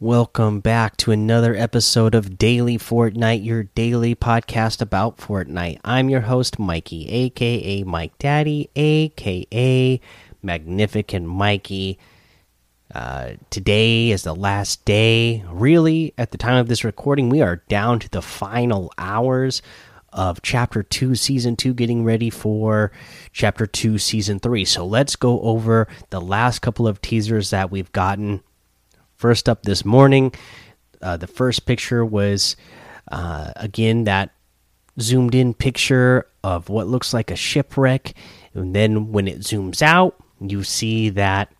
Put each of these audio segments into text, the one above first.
Welcome back to another episode of Daily Fortnite, your daily podcast about Fortnite. I'm your host, Mikey, aka Mike Daddy, aka Magnificent Mikey. Uh, today is the last day. Really, at the time of this recording, we are down to the final hours of Chapter 2, Season 2, getting ready for Chapter 2, Season 3. So let's go over the last couple of teasers that we've gotten First up this morning, uh, the first picture was uh, again that zoomed in picture of what looks like a shipwreck. And then when it zooms out, you see that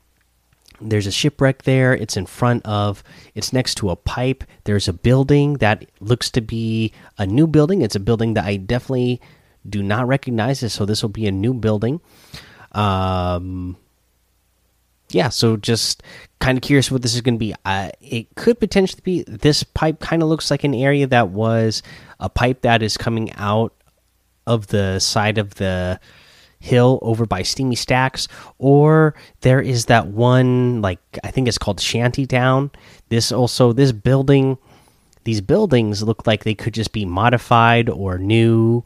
there's a shipwreck there. It's in front of, it's next to a pipe. There's a building that looks to be a new building. It's a building that I definitely do not recognize. So this will be a new building. Um, yeah, so just kind of curious what this is going to be. Uh, it could potentially be this pipe. Kind of looks like an area that was a pipe that is coming out of the side of the hill over by Steamy Stacks, or there is that one like I think it's called Shanty Town. This also this building, these buildings look like they could just be modified or new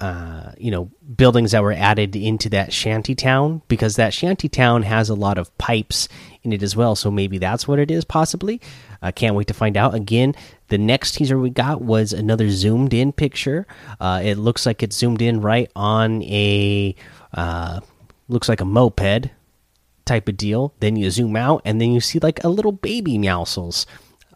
uh, you know buildings that were added into that shanty town because that shanty town has a lot of pipes in it as well so maybe that's what it is possibly. I can't wait to find out. Again the next teaser we got was another zoomed in picture. Uh, it looks like it's zoomed in right on a uh, looks like a moped type of deal. Then you zoom out and then you see like a little baby meowscles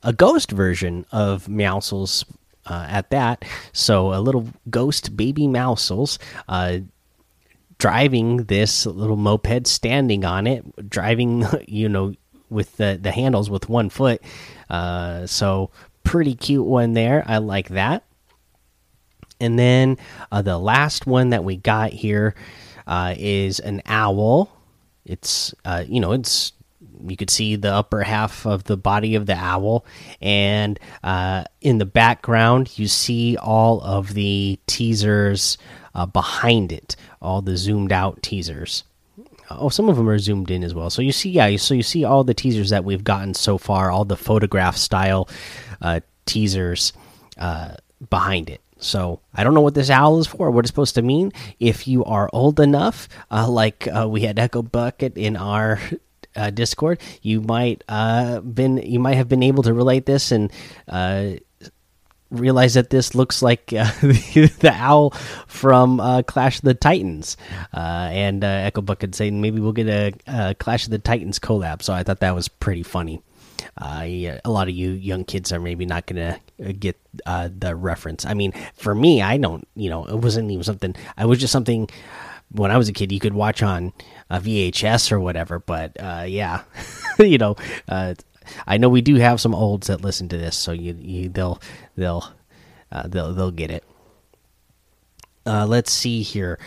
a ghost version of meowscles uh, at that. So a little ghost baby meowscles uh, driving this little moped, standing on it, driving, you know, with the the handles with one foot. Uh, so pretty cute one there. I like that. And then uh, the last one that we got here uh, is an owl. It's uh, you know it's you could see the upper half of the body of the owl, and uh, in the background, you see all of the teasers uh, behind it, all the zoomed out teasers. Oh, some of them are zoomed in as well. So you see, yeah, so you see all the teasers that we've gotten so far, all the photograph style uh, teasers uh, behind it. So I don't know what this owl is for, what it's supposed to mean. If you are old enough, uh, like uh, we had Echo Bucket in our uh, Discord, you might uh, been you might have been able to relate this and uh, realize that this looks like uh, the owl from uh, Clash of the Titans. Uh, and Echo Bucket saying maybe we'll get a, a, Clash of the Titans collab. So I thought that was pretty funny. Yeah, a lot of you young kids are maybe not gonna get the reference. I mean, for me, I don't. You know, it wasn't even something. I was just something when I was a kid you could watch on a VHS or whatever. But uh, yeah, you know, uh, I know we do have some olds that listen to this, so you, you they'll they'll uh, they'll they'll get it. Uh, let's see here,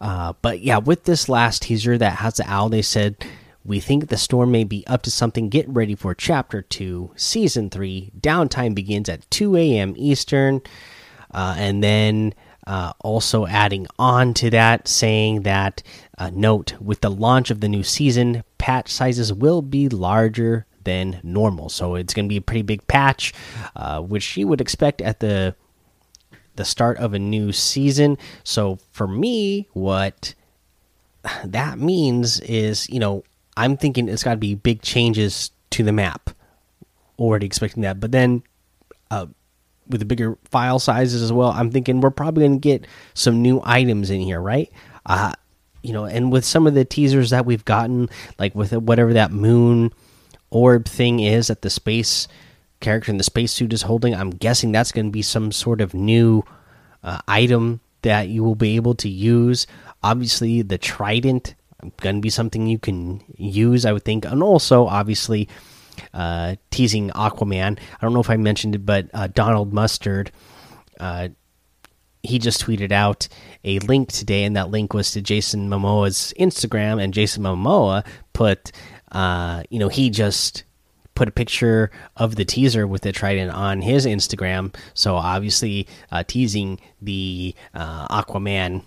uh, but yeah, with this last teaser that has the owl, they said. We think the storm may be up to something. Get ready for Chapter 2, Season 3. Downtime begins at 2 a.m. Eastern. Uh, and then uh, also adding on to that, saying that uh, note with the launch of the new season, patch sizes will be larger than normal. So it's going to be a pretty big patch, uh, which you would expect at the the start of a new season. So for me, what that means is, you know, I'm thinking it's got to be big changes to the map. Already expecting that, but then uh, with the bigger file sizes as well, I'm thinking we're probably going to get some new items in here, right? Uh, you know, and with some of the teasers that we've gotten, like with whatever that moon orb thing is that the space character in the spacesuit is holding, I'm guessing that's going to be some sort of new uh, item that you will be able to use. Obviously, the trident going to be something you can use, I would think, and also obviously uh, teasing Aquaman. I don't know if I mentioned it, but uh, Donald Mustard, uh, he just tweeted out a link today, and that link was to Jason Momoa's Instagram, and Jason Momoa put, uh, you know, he just put a picture of the teaser with the trident on his Instagram. So obviously, uh, teasing the uh, Aquaman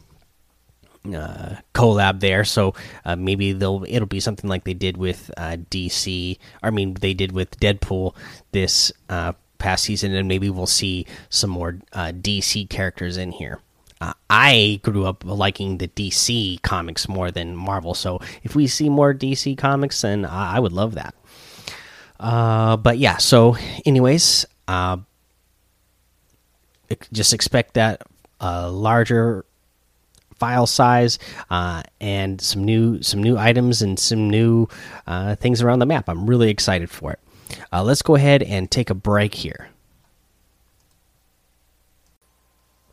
uh, collab there. So uh, maybe they'll it'll be something like they did with uh, DC. I mean, they did with Deadpool this uh, past season, and maybe we'll see some more uh, DC characters in here. Uh, I grew up liking the DC comics more than Marvel, so if we see more DC comics, then I, I would love that. but yeah, so anyways, just expect that a larger file size uh, and some new some new items and some new uh, things around the map. I'm really excited for it. Uh, let's go ahead and take a break here.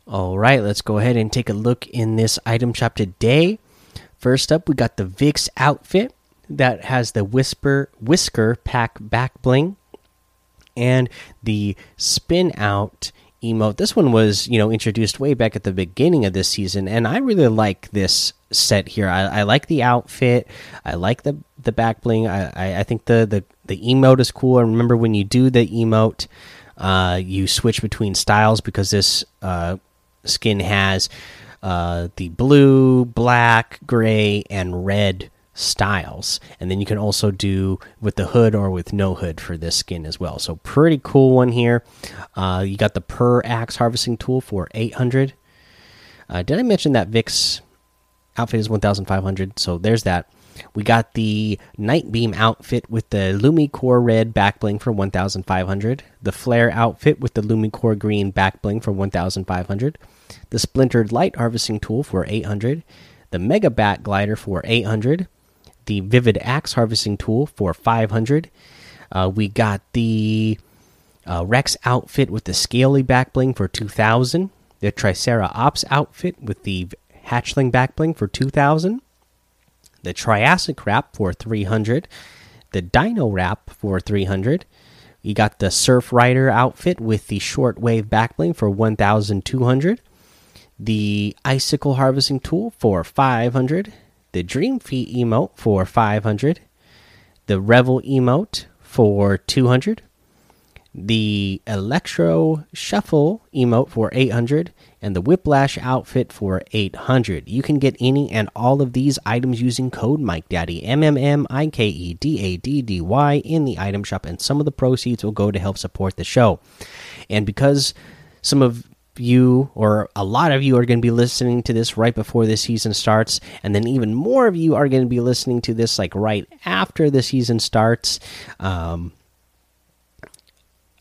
All right, let's go ahead and take a look in this item shop today. First up, we got the Vix outfit that has the Whisper Whisker pack back bling and the spin out emote. This one was, you know, introduced way back at the beginning of this season, and I really like this set here. I, I like the outfit. I like the the back bling. I, I, I think the, the the emote is cool. And remember when you do the emote, uh, you switch between styles because this uh, skin has uh, the blue, black, gray, and red styles. And then you can also do with the hood or with no hood for this skin as well. So pretty cool one here. Uh, you got the per axe harvesting tool for 800 uh, did i mention that vix outfit is 1500 so there's that. We got the Nitebeam outfit with the lumicore red back bling for 1500 the flare outfit with the lumicore green back bling for 1500 the splintered light harvesting tool for 800 the mega bat glider for 800 the Vivid Axe Harvesting Tool for 500. Uh, we got the uh, Rex outfit with the Scaly Backbling for 2000. The Tricera Ops outfit with the Hatchling Backbling for 2000. The Triassic Wrap for 300. The Dino Wrap for 300. You got the Surf Rider outfit with the Shortwave Backbling for 1200. The Icicle Harvesting Tool for 500 the Dream Feet emote for 500, the Revel emote for 200, the Electro Shuffle emote for 800, and the Whiplash outfit for 800. You can get any and all of these items using code Mike Daddy M M M I K E D A D D Y in the item shop, and some of the proceeds will go to help support the show. And because some of you or a lot of you are going to be listening to this right before the season starts and then even more of you are going to be listening to this like right after the season starts um,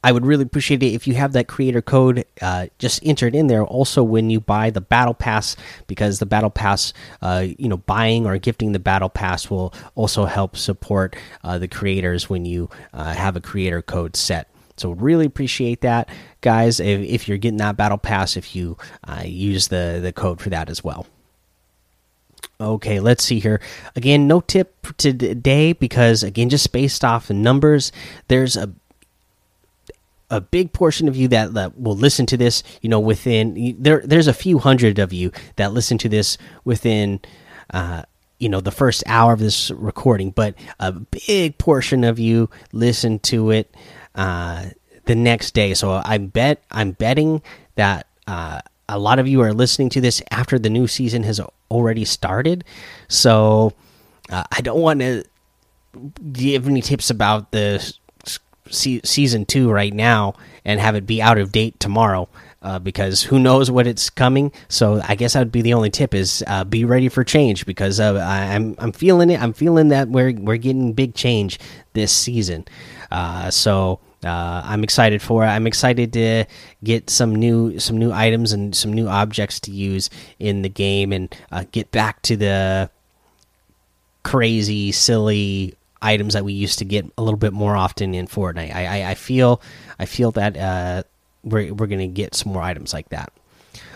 I would really appreciate it if you have that creator code uh, just entered in there. Also, when you buy the battle pass, because the battle pass, uh, you know, buying or gifting the battle pass will also help support uh, the creators when you uh, have a creator code set. So really appreciate that, guys. If, if you're getting that battle pass, if you uh, use the the code for that as well. Okay, let's see here. Again, no tip today because again, just based off the numbers, there's a a big portion of you that, that will listen to this. You know, within there, there's a few hundred of you that listen to this within. Uh, you know the first hour of this recording but a big portion of you listen to it uh, the next day. So I bet I'm betting that uh, a lot of you are listening to this after the new season has already started. So uh, I don't want to give any tips about the se season two right now and have it be out of date tomorrow. Uh, because who knows what it's coming. So I guess that would be the only tip is uh, be ready for change because uh, I'm I'm feeling it. I'm feeling that we're we're getting big change this season. Uh, so uh, I'm excited for it. I'm excited to get some new some new items and some new objects to use in the game and uh, get back to the crazy, silly items that we used to get a little bit more often in Fortnite. I I, I feel I feel that uh, we're we're gonna get some more items like that.